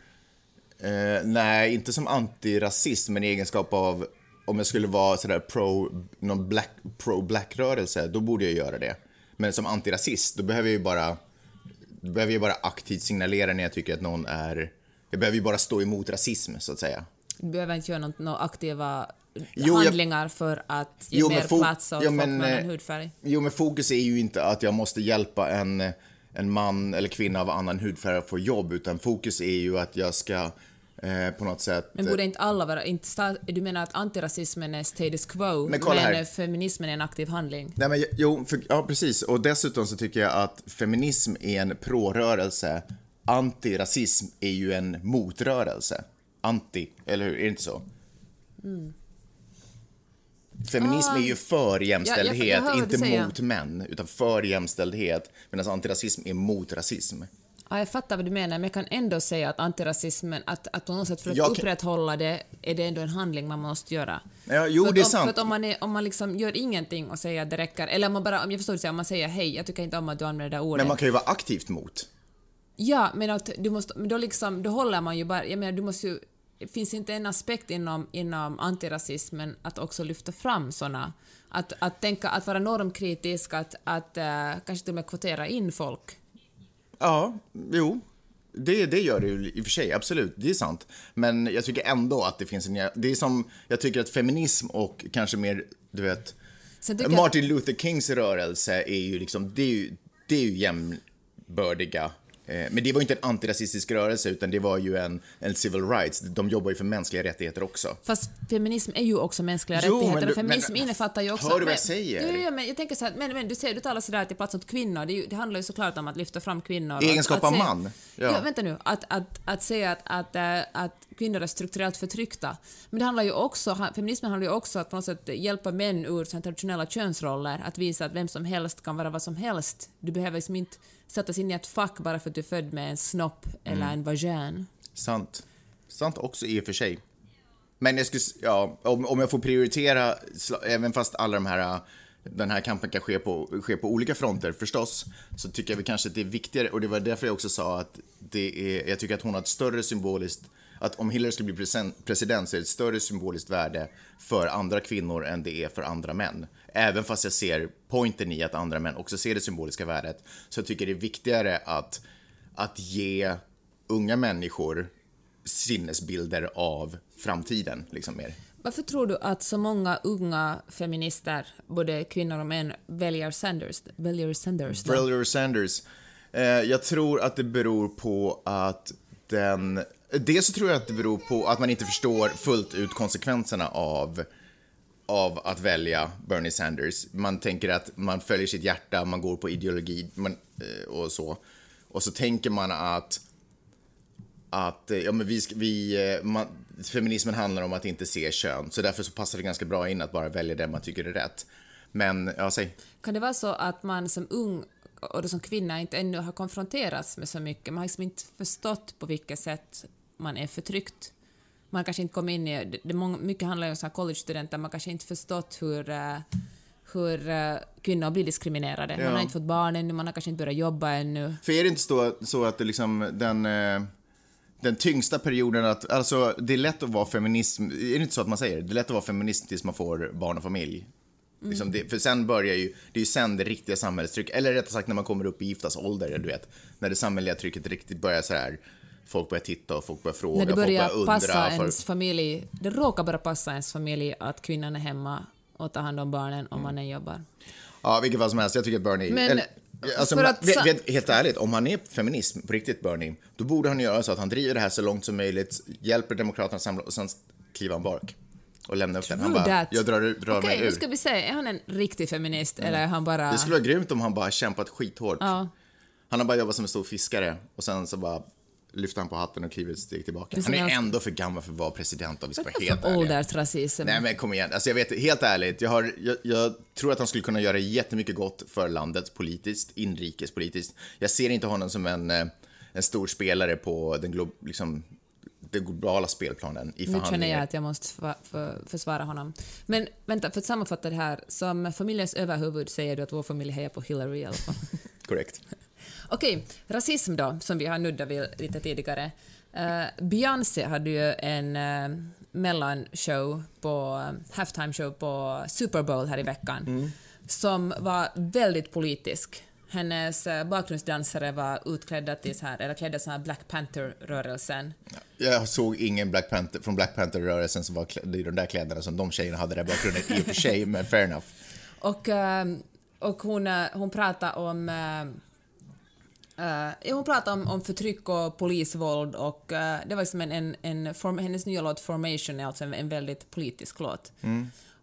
Eh, nej, inte som antirasist, men i egenskap av om jag skulle vara sådär pro, någon black, pro-black-rörelse, då borde jag göra det. Men som antirasist, då behöver jag ju bara, då behöver jag bara aktivt signalera när jag tycker att någon är, jag behöver ju bara stå emot rasism, så att säga. Du behöver inte göra några aktiva Jo, jag- handlingar för att ge Jo, mer plats åt ja, folk med annan eh, hudfärg. Jo, men fokus är ju inte att jag måste hjälpa en, en man eller kvinna av annan hudfärg att få jobb, utan fokus är ju att jag ska eh, på något sätt... Men borde inte alla vara... Inte sta, du menar att antirasismen är status quo, Men men, feminismen är en aktiv handling? Nej, men, jo, för, ja, precis. Och dessutom så tycker jag att feminism är en prorörelse. Antirasism är ju en motrörelse. Anti, eller hur? Är det inte så? Feminism är ju för jämställdhet, jag vad du inte mot män, utan för jämställdhet. Medan antirasism är mot rasism. Ja, jag fattar vad du menar, men jag kan ändå säga att antirasismen, att, att på något sätt för att Jag upprätthålla det, är det ändå en handling man måste göra. Ja, jo, för det är om, sant. För att om man, är, om man liksom gör ingenting och säger att det räcker, eller om man bara, om jag förstår säger, om man säger hej, jag tycker inte om att du använder det där ordet. Men man kan ju vara aktivt mot. Ja, men att du måste, då, liksom, då håller man ju bara... Jag menar, du måste ju... Finns inte en aspekt inom, inom antirasismen att också lyfta fram såna... Att, att tänka, att vara normkritisk, att, att uh, kanske till och med kvotera in folk. Ja, jo. Det, det gör det ju i och för sig, absolut. Det är sant. Men jag tycker ändå att det finns en... Det är som, jag tycker att feminism och kanske mer, du vet... Martin Luther Kings rörelse är ju liksom, det är ju, det är ju jämnbördiga Men det var ju inte en antirasistisk rörelse, utan det var ju en, en civil rights. De jobbar ju för mänskliga rättigheter också. Fast feminism är ju också mänskliga Jo, rättigheter. men du- och feminism men- innefattar ju också... Hör du vad men, jag säger? Jo, jo, men jag tänker så här, men, men du ser, du talar sådär till plats åt kvinnor. Det, det handlar ju såklart om att lyfta fram kvinnor. Egenskap av man? Ja. Ja. vänta nu. Att, att, att säga att, att, äh, att kvinnor är strukturellt förtryckta. Men det handlar ju också, feminismen handlar ju också om att på något sätt hjälpa män ur traditionella könsroller. Att visa att vem som helst kan vara vad som helst. Du behöver liksom inte sättas in i ett fack bara för att du är född med en snopp eller Mm. en vagin. Sant. Sant också i och för sig. Men jag skulle, ja, om, om jag får prioritera, även fast alla de här, äh, den här kampen kan ske på, ske på olika fronter förstås, så tycker jag väl kanske att det är viktigare, och det var därför jag också sa att det är, jag tycker att hon har ett större symboliskt, att om Hillary skulle bli president så är det ett större symboliskt värde för andra kvinnor än det är för andra män. Även fast jag ser pointen i att andra män också ser det symboliska värdet, så jag tycker det är viktigare att, att ge unga människor sinnesbilder av framtiden, liksom mer. Varför tror du att så många unga feminister, både kvinnor och män, väljer Sanders? Väljer Sanders då? Berger Sanders. Eh, jag tror att det beror på att den... Dels så tror jag att det beror på att man inte förstår fullt ut konsekvenserna av, av att välja Bernie Sanders. Man tänker att man följer sitt hjärta, man går på ideologi man, eh, och så. Och så tänker man att att eh, ja, men vi, vi, eh, man, feminismen handlar om att inte se kön, så därför så passar det ganska bra in att bara välja det man tycker är rätt. Men, ja, säg. Kan det vara så att man som ung och som kvinna inte ännu har konfronterats med så mycket? Man har liksom inte förstått på vilket sätt man är förtryckt. Man kanske inte kommit in i... Det, det, många- mycket handlar ju om college-studenter, man kanske inte förstått hur, eh, hur eh, kvinnor blir diskriminerade. Man Ja. har inte fått barn ännu, man har kanske inte börjat jobba ännu. För är det inte så, så att det liksom, den, eh, den tyngsta perioden att, alltså det är lätt att vara feminism, är det inte så att man säger det? Är lätt att vara feminist tills man får barn och familj. Liksom det, för sen börjar ju, det är ju sen det riktiga samhällstrycket, eller rättare sagt när man kommer upp i giftasålder, du vet, när det samhälleliga trycket riktigt börjar så här, folk börjar titta och folk börjar fråga, När det folk börjar börjar undra. passa för- ens familj, det råkar bara passa ens familj att kvinnan är hemma och tar hand om barnen och mannen jobbar. Ja, vilket fall som helst. Jag tycker att Bernie... Men, alltså, för man, att vet, vet, helt ärligt, om han är feminism på riktigt, Bernie, då borde han göra så att han driver det här så långt som möjligt, hjälper Demokraterna att samla och sen kliver han bak och lämnar upp den. Han bara, that. jag drar, drar Okej, mig nu ur. ska vi se, är han en riktig feminist eller är han bara... Det skulle vara grymt om han bara kämpat skithårt. Ja. Han har bara jobbat som en stor fiskare och sen så bara lyfter han på hatten och kliver ett steg tillbaka. Han är ändå för gammal för att vara president om vi ska vara helt ärliga. Nej men kom igen, alltså jag vet, helt ärligt, jag, har, jag, jag tror att han skulle kunna göra jättemycket gott för landet politiskt, inrikespolitiskt. Jag ser inte honom som en, eh, en stor spelare på den, glo, liksom, den globala spelplanen i Nu känner jag förhandlingar. att jag måste för, för, försvara honom. Men vänta, för att sammanfatta det här. Som familjens överhuvud säger du att vår familj hejar på Hillary i alla fall. Korrekt. Okej, rasism då, som vi har nuddat vid lite tidigare. Uh, Beyoncé hade ju en uh, mellanshow på, uh, halftime show på Super Bowl här i veckan, som var väldigt politisk. Hennes uh, bakgrundsdansare var utklädda till så här, eller klädda så här Black Panther-rörelsen. Jag såg ingen Black Panther, från Black Panther-rörelsen som var klädd i de där kläderna som de tjejerna hade där bakgrunden, i och för sig, (laughs) men fair enough. Och, och hon, hon pratar om... ja, hon pratar om, om förtryck och polisvåld och eh, det var liksom en, en, en form, hennes nya låt Formation är alltså en, en väldigt politisk låt.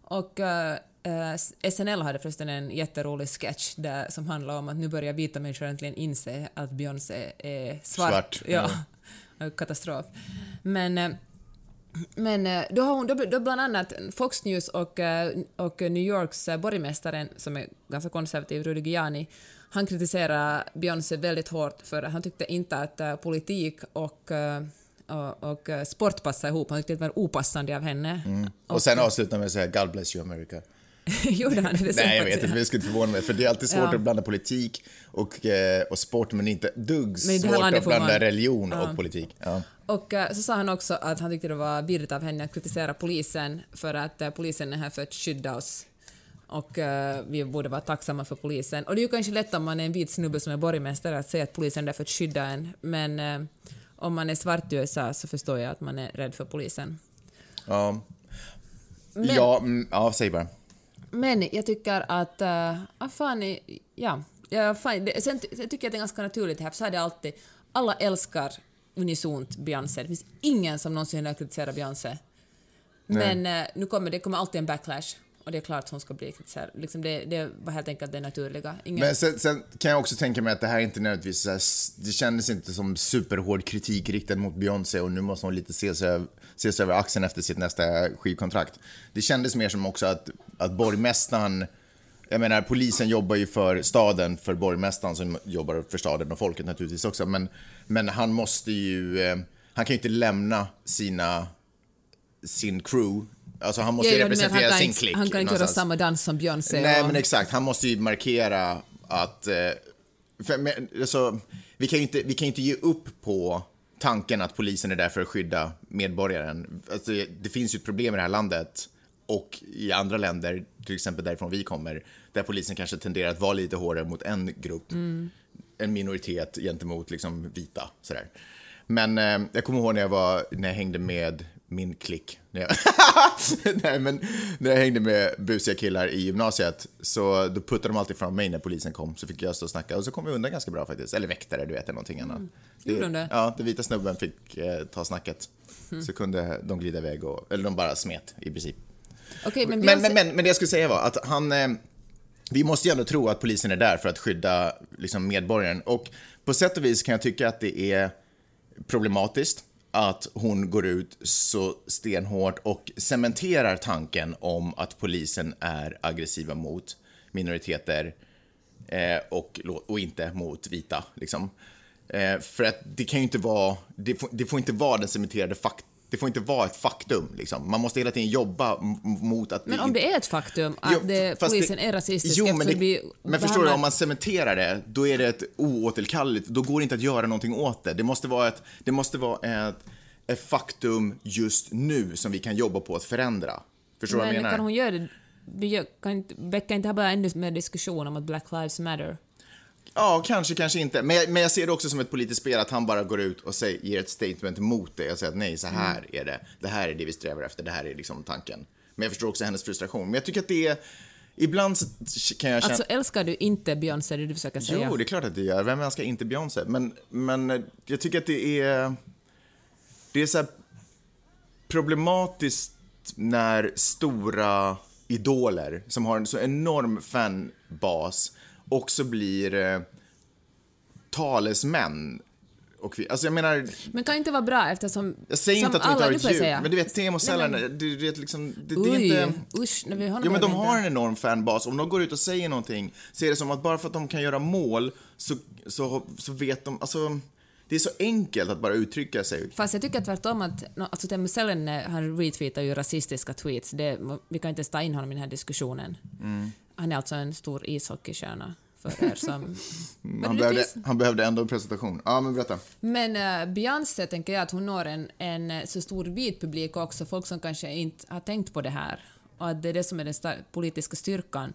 Och eh, eh, SNL hade förresten en jätterolig sketch där, som handlar om att nu börjar vita människor äntligen inse att Beyoncé är svart. Svart, Ja. (laughs) Katastrof. Men men då har hon då, då bland annat Fox News och, och New Yorks borgmästaren, som är ganska konservativ, Rudy Giuliani, han kritiserar Beyoncé väldigt hårt för han tyckte inte att eh, politik och, eh, och, och eh, sport passade ihop. Han tyckte det var opassande av henne. Och sen avslutar med att säga God bless you America. (laughs) Gjorde han det? det? Nej, jag vet inte, jag skulle inte förvåna mig. För det är alltid svårt Ja. att blanda politik och, och sport, men inte dugg Men det svårt att blanda man- religion och politik. Ja. Och så sa han också att han tyckte det var virrigt av henne att kritisera polisen för att polisen är här för att skydda oss. Och eh, vi borde vara tacksamma för polisen. Och det är ju kanske lätt om man är en vit snubbe som är borgmästare att säga att polisen är där för att skydda en. Men eh, om man är svart i USA så förstår jag att man är rädd för polisen. Ja. Men- Ja, mm, ja, säg bara. Men jag tycker att... Uh, ah, fan, ja, Ja, fine. Det, sen tycker jag att det är ganska naturligt här, för så är det alltid. Alla älskar unisont Beyoncé. Det finns ingen som någonsin har kritiserat Beyoncé. Men eh, nu kommer det kommer alltid en backlash. Och det är klart att hon ska bli kritiserad. Liksom det, det var helt enkelt det naturliga. Ingen, Men sen, sen kan jag också tänka mig att det här inte nödvändigtvis, så här, det kändes inte som superhård kritik riktad mot Beyoncé och nu måste hon lite se sig, över- över axeln efter sitt nästa skivkontrakt. Det kändes mer som också att, att borgmästaren, jag menar polisen jobbar ju för staden, för borgmästaren som jobbar för staden och folket naturligtvis också, men, men han måste ju, eh, han kan ju inte lämna sina, sin crew, alltså han måste ju representera han sin klick. Han kan inte göra samma dans som Beyoncé. Nej, och- men exakt. Han måste ju markera att... Eh, för, men, alltså, vi, kan ju inte, vi kan inte ge upp på tanken att polisen är där för att skydda medborgaren. Alltså, det finns ju ett problem i det här landet och i andra länder, till exempel därifrån vi kommer, där polisen kanske tenderar att vara lite hårdare mot en grupp, en minoritet gentemot liksom, vita. Sådär. Men eh, jag kommer ihåg när jag, var, när jag hängde med min klick. (laughs) Nej, men när jag hängde med busiga killar i gymnasiet så då puttade de alltid fram mig när polisen kom så fick jag stå och snacka och så kom jag undan ganska bra faktiskt. Eller väktare, du vet, eller någonting annat. Gjorde de det? Ja, den vita snubben fick eh, ta snacket. Så kunde de glida iväg och, eller de bara smet i princip. Okej, men, Men, men, men, men det jag skulle säga var att han... Eh, vi måste ju ändå tro att polisen är där för att skydda liksom, medborgaren. Och på sätt och vis kan jag tycka att det är problematiskt att hon går ut så stenhårt och cementerar tanken om att polisen är aggressiva mot minoriteter eh, och, och inte mot vita. Liksom. Eh, för att det kan ju inte vara, det får, det får inte vara den cementerade fakt det får inte vara ett faktum. Liksom. Man måste hela tiden jobba mot att... men om det är ett faktum att Jo, det, polisen är rasistisk Jo, men, det, det blir men förstår du, om man cementerar det, då är det ett oåterkalleligt, då går det inte att göra någonting åt det. Det måste vara ett, det måste vara ett, ett faktum just nu som vi kan jobba på att förändra. Förstår du vad jag Men menar? kan hon göra det? det gör- Kan inte, väcker inte här bara ännu mer diskussion om att Black Lives Matter? Ja, kanske, kanske inte. Men jag, men jag ser det också som ett politiskt spel, att han bara går ut och säger, ger ett statement mot det och säger att nej, så här Mm. är det. Det här är det vi strävar efter, det här är liksom tanken. Men jag förstår också hennes frustration. Men jag tycker att det är, ibland kan jag känna... Alltså älskar du inte Beyoncé, det du försöker säga? Jo, det är klart att det gör. Vem älskar inte Beyoncé? Men, men eh, jag tycker att det är... Det är så problematiskt när stora idoler som har en så enorm fanbas också blir eh, talesmän. Och vi, alltså jag menar, Men kan inte vara bra eftersom... jag säger inte att de inte har ett säga. men du vet, det, det, är liksom, det, det är inte... usch, när vi har Jo, men de har en enorm fanbas. Om de går ut och säger någonting så är det som att bara för att de kan göra mål så, så, så vet de... Alltså, det är så enkelt att bara uttrycka sig. Fast jag tycker tvärtom att, no, alltså Teemu Selänne, han retweetar ju rasistiska tweets, det, vi kan inte ens ta in honom i den här diskussionen. Mm. Han är alltså en stor ishockeystjärna, för er som... (laughs) Men Han behövde, han behövde ändå en presentation. Ja, men berätta. Men uh, Beyoncé tänker jag att hon når en, en eh, så stor vit publik också, folk som kanske inte har tänkt på det här. Och att det är det som är den politiska styrkan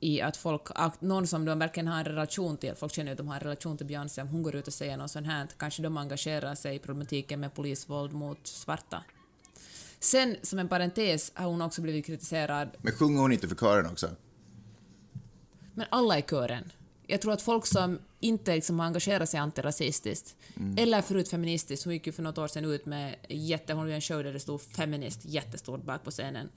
i att folk, att någon som de verkligen har en relation till, folk känner att de har en relation till Beyoncé, om hon går ut och säger något sånt här, kanske de engagerar sig i problematiken med polisvåld mot svarta. Sen, som en parentes, har hon också blivit kritiserad Men sjunger hon inte för kören också? Men alla i kören. Jag tror att folk som inte liksom har engagerat sig antirasistiskt, eller förut feministiskt, hon gick ju för något år sedan ut med jätte, hon en show där det stod feminist jättestort bak på scenen.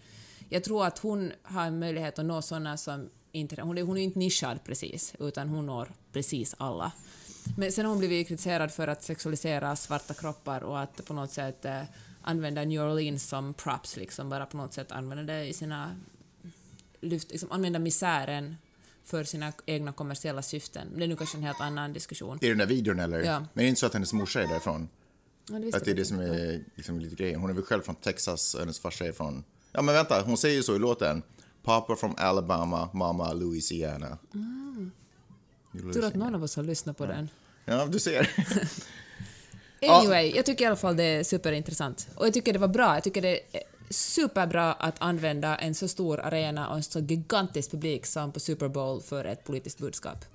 Jag tror att hon har en möjlighet att nå sådana som inte, hon är, hon är inte nischad precis, utan hon når precis alla. Men sen har hon blivit kritiserad för att sexualisera svarta kroppar och att på något sätt eh, använda New Orleans som props, liksom bara på något sätt använda det i sina lyft, liksom använda misären för sina egna kommersiella syften. Det är nu kanske en helt annan diskussion. I den där videon eller? Ja. Men det är inte så att hennes morsa är därifrån? Ja, det Att det är det som är liksom lite grejen. Hon är väl själv från Texas och hennes farsa är från... Ja, men vänta, hon säger ju så i låten. Papa from Alabama, mamma Louisiana. inte. Tur att någon av oss har lyssnat på den. Ja, du ser. (laughs) Anyway, jag tycker i alla fall det är superintressant. Och jag tycker det var bra. Jag tycker det är superbra att använda en så stor arena och en så gigantisk publik som på Super Bowl för ett politiskt budskap.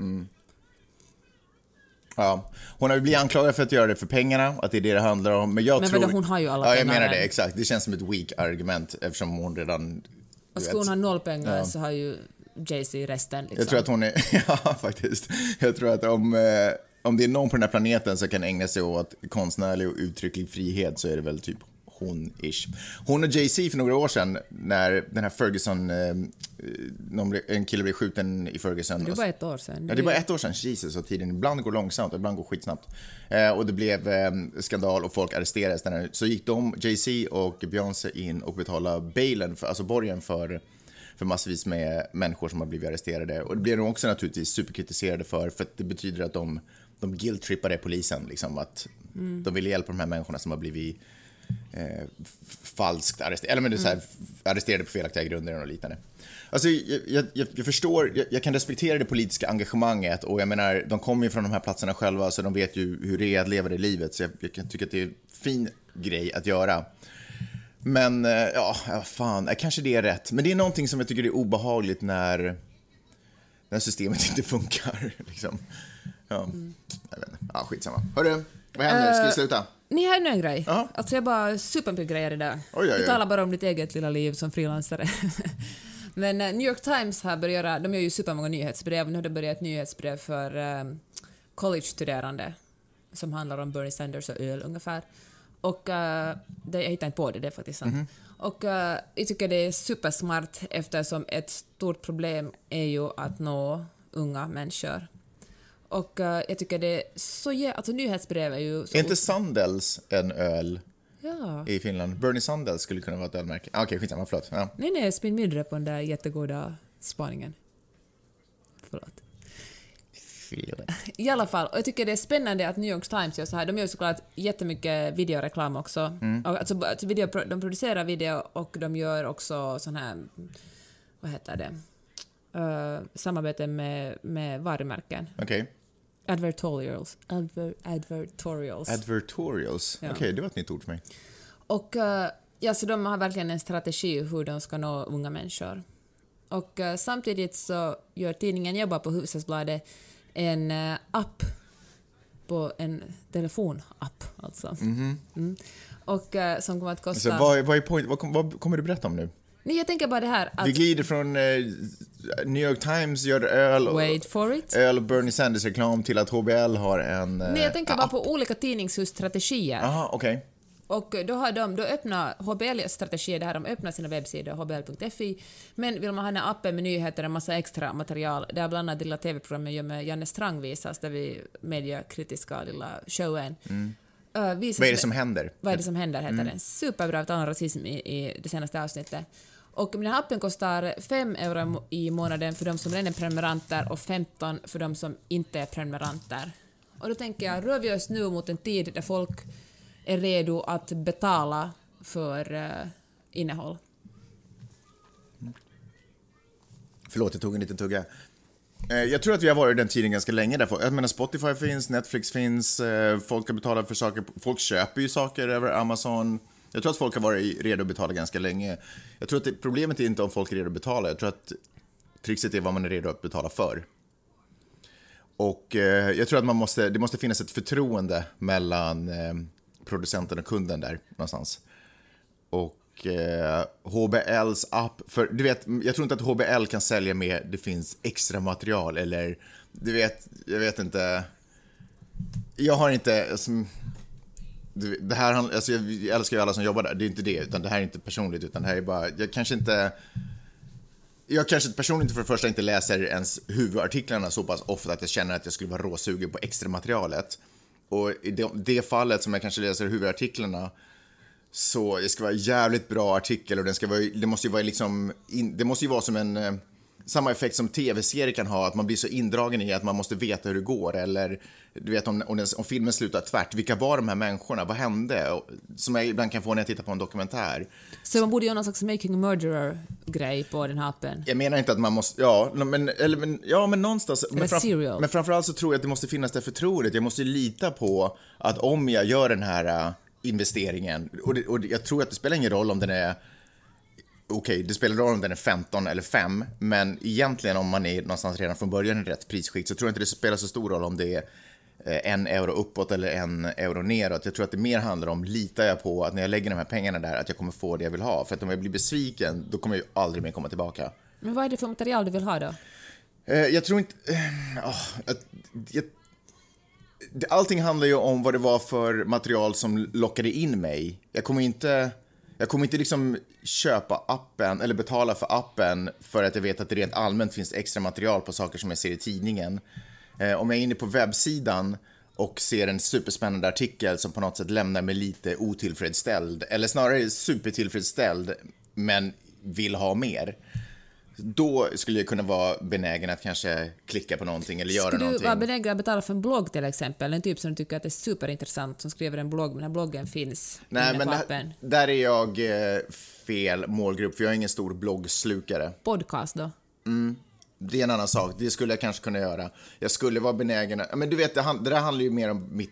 Ja. Hon har ju blivit anklagad för att göra det för pengarna, att det är det det handlar om. Men jag Men tror... vadå, hon har ju alla Ja, jag pengar menar det, exakt. Det känns som ett weak argument eftersom hon redan... Och skulle hon ha noll pengar Ja. så har ju Jay-Z resten. Liksom. Jag tror att hon är, (laughs) ja faktiskt. Jag tror att om, eh, om det är någon på den här planeten som kan ägna sig åt konstnärlig och uttrycklig frihet så är det väl typ hon-ish. Hon och Jay-Z för några år sedan när den här Ferguson, eh, en kille blev skjuten i Ferguson. Det var ett år sedan. Ja, det var ett år sedan. Jesus, och tiden ibland går långsamt och ibland går skitsnabbt. Eh, och det blev eh, skandal och folk arresterades. Så gick de, Jay-Z och Beyoncé in och betalade bailen, för, alltså borgen för, för massvis med människor som har blivit arresterade. Och det blev de också naturligtvis superkritiserade för, för att det betyder att de, de guilt-trippade polisen. Liksom, att De ville hjälpa de här människorna som har blivit eh, falskt arresterade, eller men det så här, f- arresterade på felaktiga grunder och liknande. Alltså, jag, jag, jag, förstår, jag, jag kan respektera det politiska engagemanget och jag menar, de kommer ju från de här platserna själva så de vet ju hur det är att leva det livet så jag, kan tycka att det är en fin grej att göra. Men, eh, ja, ja, fan, eh, kanske det är rätt. Men det är någonting som jag tycker är obehagligt när, när systemet (laughs) inte funkar. Liksom. Ja, jag vet inte. Ja, skitsamma. Hörru, vad händer? Ska vi sluta? Ni har ännu en grej. Ja. Alltså jag bara supermycket grejer idag. Oj, oj, oj. Du talar bara om ditt eget lilla liv som frilansare. (laughs) Men eh, New York Times har börjat göra, de gör ju supermånga nyhetsbrev, nu har det börjat ett nyhetsbrev för um, college-studerande som handlar om Bernie Sanders och öl ungefär. Och eh, det, jag hittar inte på det, det är faktiskt sant. Mhm. Och eh, jag tycker det är supersmart eftersom ett stort problem är ju att nå unga människor. Och eh, jag tycker det är så jä- alltså nyhetsbrev är ju så Är inte Sandels en öl Ja. i Finland? Bernie Sandels skulle kunna vara ett ölmärke. Ah, Okej, skitsamma, förlåt. Ja. Nej, nej, spinn mindre på den där jättegoda spaningen. Förlåt. (laughs) I alla fall, och jag tycker det är spännande att New York Times gör så här. De gör såklart jättemycket videoreklam också. Och Alltså, alltså video, de producerar video och de gör också sån här, vad heter det, uh, samarbete med, med varumärken. Okej. Advertorials. Adver, advertorials. Advertorials. Ja. Okej, det var ett nytt ord för mig. Och eh, ja, så de har verkligen en strategi hur de ska nå unga människor. Och eh, samtidigt så gör tidningen Jobba på Hufvudstadsbladet en eh, app på en telefonapp alltså. Mm. Och eh, som kommer att kosta... Alltså, vad, är- vad, är point, vad, kom, vad kommer du berätta om nu? Nej, jag tänker bara det här att... Vi glider från eh, New York Times gör öl och, Wait for it. öl och Bernie Sanders-reklam till att HBL har en... Eh, Nej, jag tänker bara på olika tidningshusstrategier. Aha, okej. Och då har de, då öppnar HBL-strategier, det här de öppnar sina webbsidor, hbl.fi, men vill man ha den här appen med nyheter och massa extra material, där bland annat lilla TV-programmet gör med Janne Strang visas, där vi mediekritiska lilla showen. Uh, visas Vad är det som händer? vad är det som händer, heter den. Superbra att rasism i, i det senaste avsnittet. Och den här appen kostar 5 euro i månaden för de som redan är prenumeranter och 15 för de som inte är prenumeranter. Och då tänker jag, rör vi oss nu mot en tid där folk är redo att betala för uh, innehåll? Förlåt, jag tog en liten tugga. Eh, jag tror att vi har varit i den tiden ganska länge. Där. Jag menar, Spotify finns, Netflix finns, eh, folk har betalat för saker. Folk köper ju saker över Amazon. Jag tror att folk har varit redo att betala ganska länge. Jag tror att det, problemet är inte om folk är redo att betala. Jag tror att trixet är vad man är redo att betala för. Och eh, jag tror att man måste, det måste finnas ett förtroende mellan eh, producenten och kunden där någonstans. Och eh, HBLs app, för du vet, jag tror inte att HBL kan sälja med det finns extra material eller du vet, jag vet inte. Jag har inte, alltså, det här, alltså, jag älskar ju alla som jobbar där, det är inte det, utan det här är inte personligt, utan det här är bara, jag kanske inte jag kanske personligen för det första inte läser ens huvudartiklarna så pass ofta att jag känner att jag skulle vara råsugen på extra materialet. Och i det, det fallet som jag kanske läser huvudartiklarna så det ska vara en jävligt bra artikel och den ska vara, det måste ju vara liksom, det måste ju vara som en, eh, samma effekt som tv-serier kan ha, att man blir så indragen i att man måste veta hur det går eller du vet om, om, den, om filmen slutar tvärt, vilka var de här människorna, vad hände? Och, som jag ibland kan få när jag tittar på en dokumentär. Så man borde göra någon slags making a murderer-grej på den här appen. Jag menar inte att man måste, ja, men, eller, men, ja, men någonstans. Men, Eller serial. men framförallt så tror jag att det måste finnas det förtroendet. Jag måste lita på att om jag gör den här äh, investeringen, och, det, och jag tror att det spelar ingen roll om den är Okej, det spelar roll om den är 15 eller 5, men egentligen om man är någonstans redan från början i rätt prisskikt så tror jag inte det spelar så stor roll om det är eh, en euro uppåt eller en euro neråt. Jag tror att det mer handlar om, litar jag på att när jag lägger de här pengarna där, att jag kommer få det jag vill ha? För att om jag blir besviken, då kommer jag ju aldrig mer komma tillbaka. Men vad är det för material du vill ha då? Eh, jag tror inte... Oh, jag, allting handlar ju om vad det var för material som lockade in mig. Jag kommer inte... Jag kommer inte liksom köpa appen eller betala för appen för att jag vet att det rent allmänt finns extra material på saker som jag ser i tidningen. Eh, om jag är inne på webbsidan och ser en superspännande artikel som på något sätt lämnar mig lite otillfredsställd, eller snarare supertillfredsställd, men vill ha mer. Då skulle jag kunna vara benägen att kanske klicka på någonting eller göra Skulle någonting. du vara benägen att betala för en blogg till exempel? En typ som du tycker att är superintressant som skriver en blogg, men den bloggen finns Nej, men appen. där är jag eh, fel målgrupp, för jag är ingen stor bloggslukare. Podcast då? Det är en annan sak. Det skulle jag kanske kunna göra. Jag skulle vara benägen... Men du vet, det, det där handlar ju mer om mitt,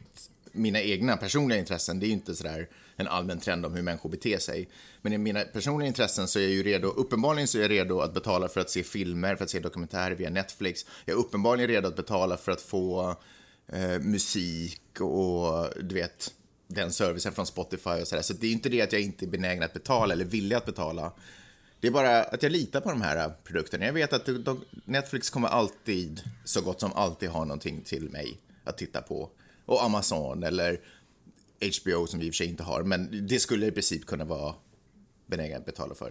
mina egna personliga intressen. Det är ju inte sådär en allmän trend om hur människor beter sig. Men i mina personliga intressen så är jag ju redo, uppenbarligen så är jag redo att betala för att se filmer, för att se dokumentärer via Netflix. Jag är uppenbarligen redo att betala för att få eh, musik och du vet, den servicen från Spotify och sådär. Så det är inte det att jag inte är benägen att betala eller villig att betala. Det är bara att jag litar på de här eh, produkterna. Jag vet att Netflix kommer alltid, så gott som alltid, ha någonting till mig att titta på. Och Amazon eller HBO som vi i och för sig inte har. Men det skulle i princip kunna vara benägen att betala för.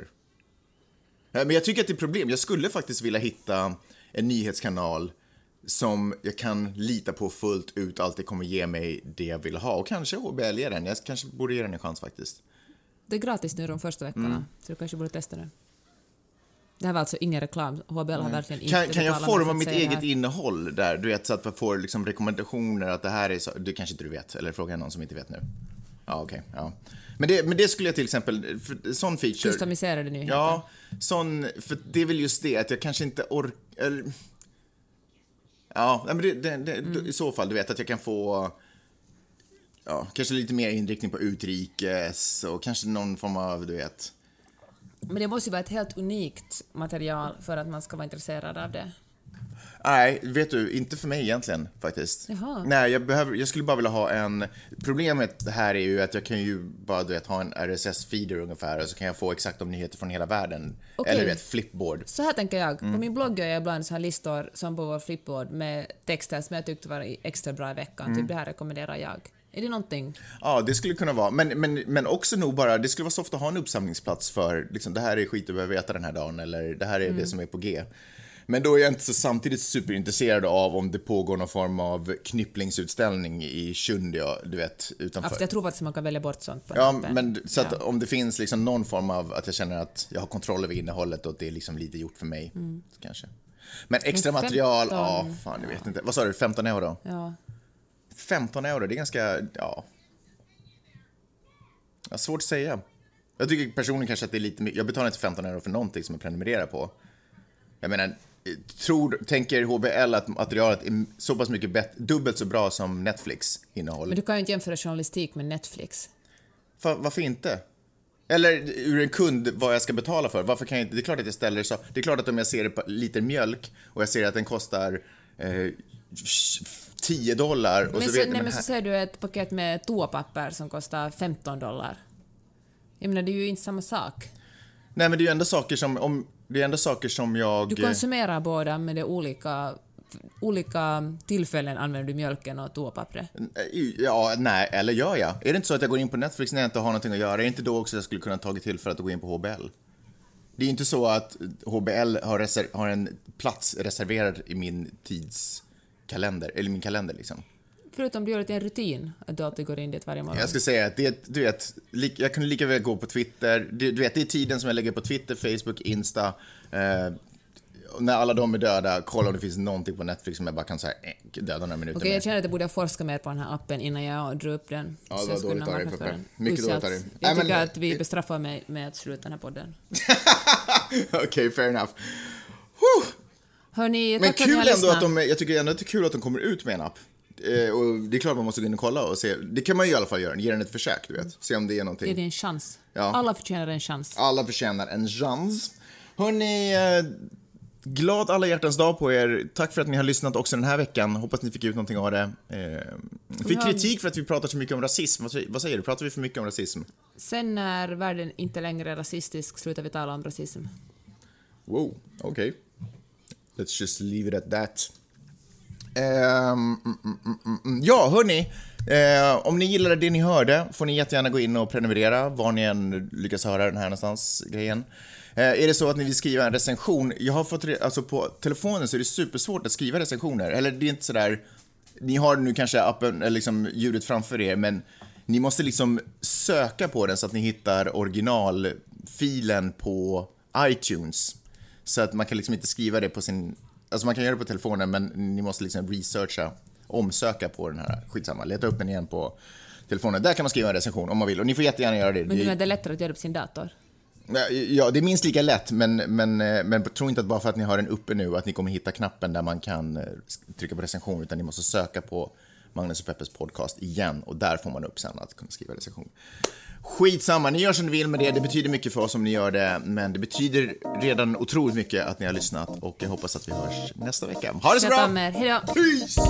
Eh, Men jag tycker att det är problem. Jag skulle faktiskt vilja hitta en nyhetskanal som jag kan lita på fullt ut alltid kommer ge mig det jag vill ha. Och kanske HBL ger den. Jag kanske borde ge den en chans faktiskt. Det är gratis nu de första veckorna, Mm. så du kanske borde testa det. Det här var alltså ingen reklam. HBL har verkligen inte Kan, kan jag forma mitt eget innehåll där? Du vet, så att jag får liksom rekommendationer att det här är så... Du kanske inte du vet, eller frågar jag någon som inte vet nu? Ja, okej. ja. Men, det, men det skulle jag till exempel... För, sån feature... Customiserade nyheter. Ja, sån... För det är väl just det, att jag kanske inte orkar... Ja, men det, det, det, Mm. i så fall, du vet att jag kan få... Ja, kanske lite mer inriktning på utrikes och kanske någon form av, du vet... Men det måste ju vara ett helt unikt material för att man ska vara intresserad av det. Nej, vet du, inte för mig egentligen faktiskt. Jaha. Nej, jag, behöver, jag skulle bara vilja ha en... Problemet här är ju att jag kan ju bara du vet, ha en RSS-feeder ungefär och så kan jag få exakt de nyheter från hela världen. Okej. Eller du vet, flipboard. Så här tänker jag. Mm. På min blogg gör jag ibland så här listor som på vår flipboard med texter som jag tyckte var extra bra i veckan. Mm. Typ det här rekommenderar jag. Är det någonting? Ja, det skulle kunna vara. Men, men, men också nog bara, det skulle vara så ofta att ha en uppsamlingsplats för liksom, det här är skit du behöver veta den här dagen eller det här är det som är på G. Men då är jag inte så samtidigt superintresserad av om det pågår någon form av knypplingsutställning i Sjundia, du vet, utanför. Fast jag tror faktiskt man kan välja bort sånt Ja, appen. men så att Ja. om det finns liksom någon form av att jag känner att jag har kontroll över innehållet och att det är liksom lite gjort för mig, kanske. Men extra Men material, 15 ja, fan, jag vet inte. Vad sa du, 15 euro? Ja. 15 euro, det är ganska, ja... ja svårt att säga. Jag tycker personligen kanske att det är lite. Jag betalar inte 15 euro för någonting som jag prenumererar på. Jag menar, tror, tänker HBL att materialet är så pass mycket bättre, dubbelt så bra som Netflix innehåll? Men du kan ju inte jämföra journalistik med Netflix. För, varför inte? Eller ur en kund, vad jag ska betala för. Varför kan jag inte? Det är klart att jag ställer så. Det är klart att om jag ser på liter mjölk och jag ser att den kostar eh, 10 dollar och Men så så, vet nej, men men så här- ser du ett paket med toapapper som kostar 15 dollar. Jag menar, det är ju inte samma sak. Nej, men det är ju ändå saker som, om, det är ändå saker som jag... Du konsumerar båda, men det är olika, olika tillfällen använder du mjölken och toapappret. Ja, nej, eller gör jag? Är det inte så att jag går in på Netflix när jag inte har någonting att göra? Är det inte då också jag skulle kunna tagit till för att gå in på HBL? Det är inte så att HBL har, har en plats reserverad i min tidskalender, eller min kalender liksom. Förutom du gör det till en rutin, att du alltid går in dit varje morgon. Jag ska säga att det, du vet, jag kunde lika väl gå på Twitter. Du, vet, det är tiden som jag lägger på Twitter, Facebook, Insta. Eh, när alla de är döda, kolla om det finns någonting på Netflix som jag bara kan säga, eh, döda några minuter Okej, jag känner att jag borde forska mer på den här appen innan jag drar upp den. Ja, det Så var jag skulle dåligt av dig, Peppe. Mycket dåligt av dig. Jag tycker att vi bestraffar mig med att sluta den här podden. (laughs) Okej, fair enough. Huh. Hörni, Men kul ändå lyssnat. att de, jag tycker ändå att det är kul att de kommer ut med en app. Eh, och det är klart man måste gå in och kolla och se. Det kan man ju i alla fall göra, ge den ett försök, du vet. Se om det är Ge någonting. det en chans. Ja. Alla förtjänar en chans. Alla förtjänar en chans. Hörni, eh, glad alla hjärtans dag på er. Tack för att ni har lyssnat också den här veckan. Hoppas ni fick ut någonting av det. Eh, fick kritik för att vi pratar så mycket om rasism. Vad, vad säger du? Pratar vi för mycket om rasism? Sen när världen inte längre är rasistisk slutar vi tala om rasism. Wow, okej. Okay. Let's just leave it at that. Um, mm, mm, mm, ja, hörni. Eh, om ni gillade det ni hörde får ni jättegärna gå in och prenumerera var ni än lyckas höra den här någonstans, grejen. Eh, är det så att ni vill skriva en recension, jag har fått, alltså på telefonen så är det supersvårt att skriva recensioner, eller det är inte sådär, ni har nu kanske appen, eller liksom ljudet framför er, men ni måste liksom söka på den så att ni hittar originalfilen på iTunes. Så att man kan liksom inte skriva det på sin, alltså man kan göra det på telefonen men ni måste liksom researcha, omsöka på den här, skitsamma, leta upp den igen på telefonen. Där kan man skriva en recension om man vill och ni får jättegärna göra det. Men du menar det är lättare att göra det på sin dator? Ja, det är minst lika lätt, men, men, men tro inte att bara för att ni har den uppe nu att ni kommer hitta knappen där man kan eh, trycka på recension, utan ni måste söka på Magnus och Peppes podcast igen och där får man upp sen att kunna skriva recension. Skitsamma, ni gör som ni vill med det. Det betyder mycket för oss om ni gör det, men det betyder redan otroligt mycket att ni har lyssnat och jag hoppas att vi hörs nästa vecka. Ha det så bra! Hej då! Peace!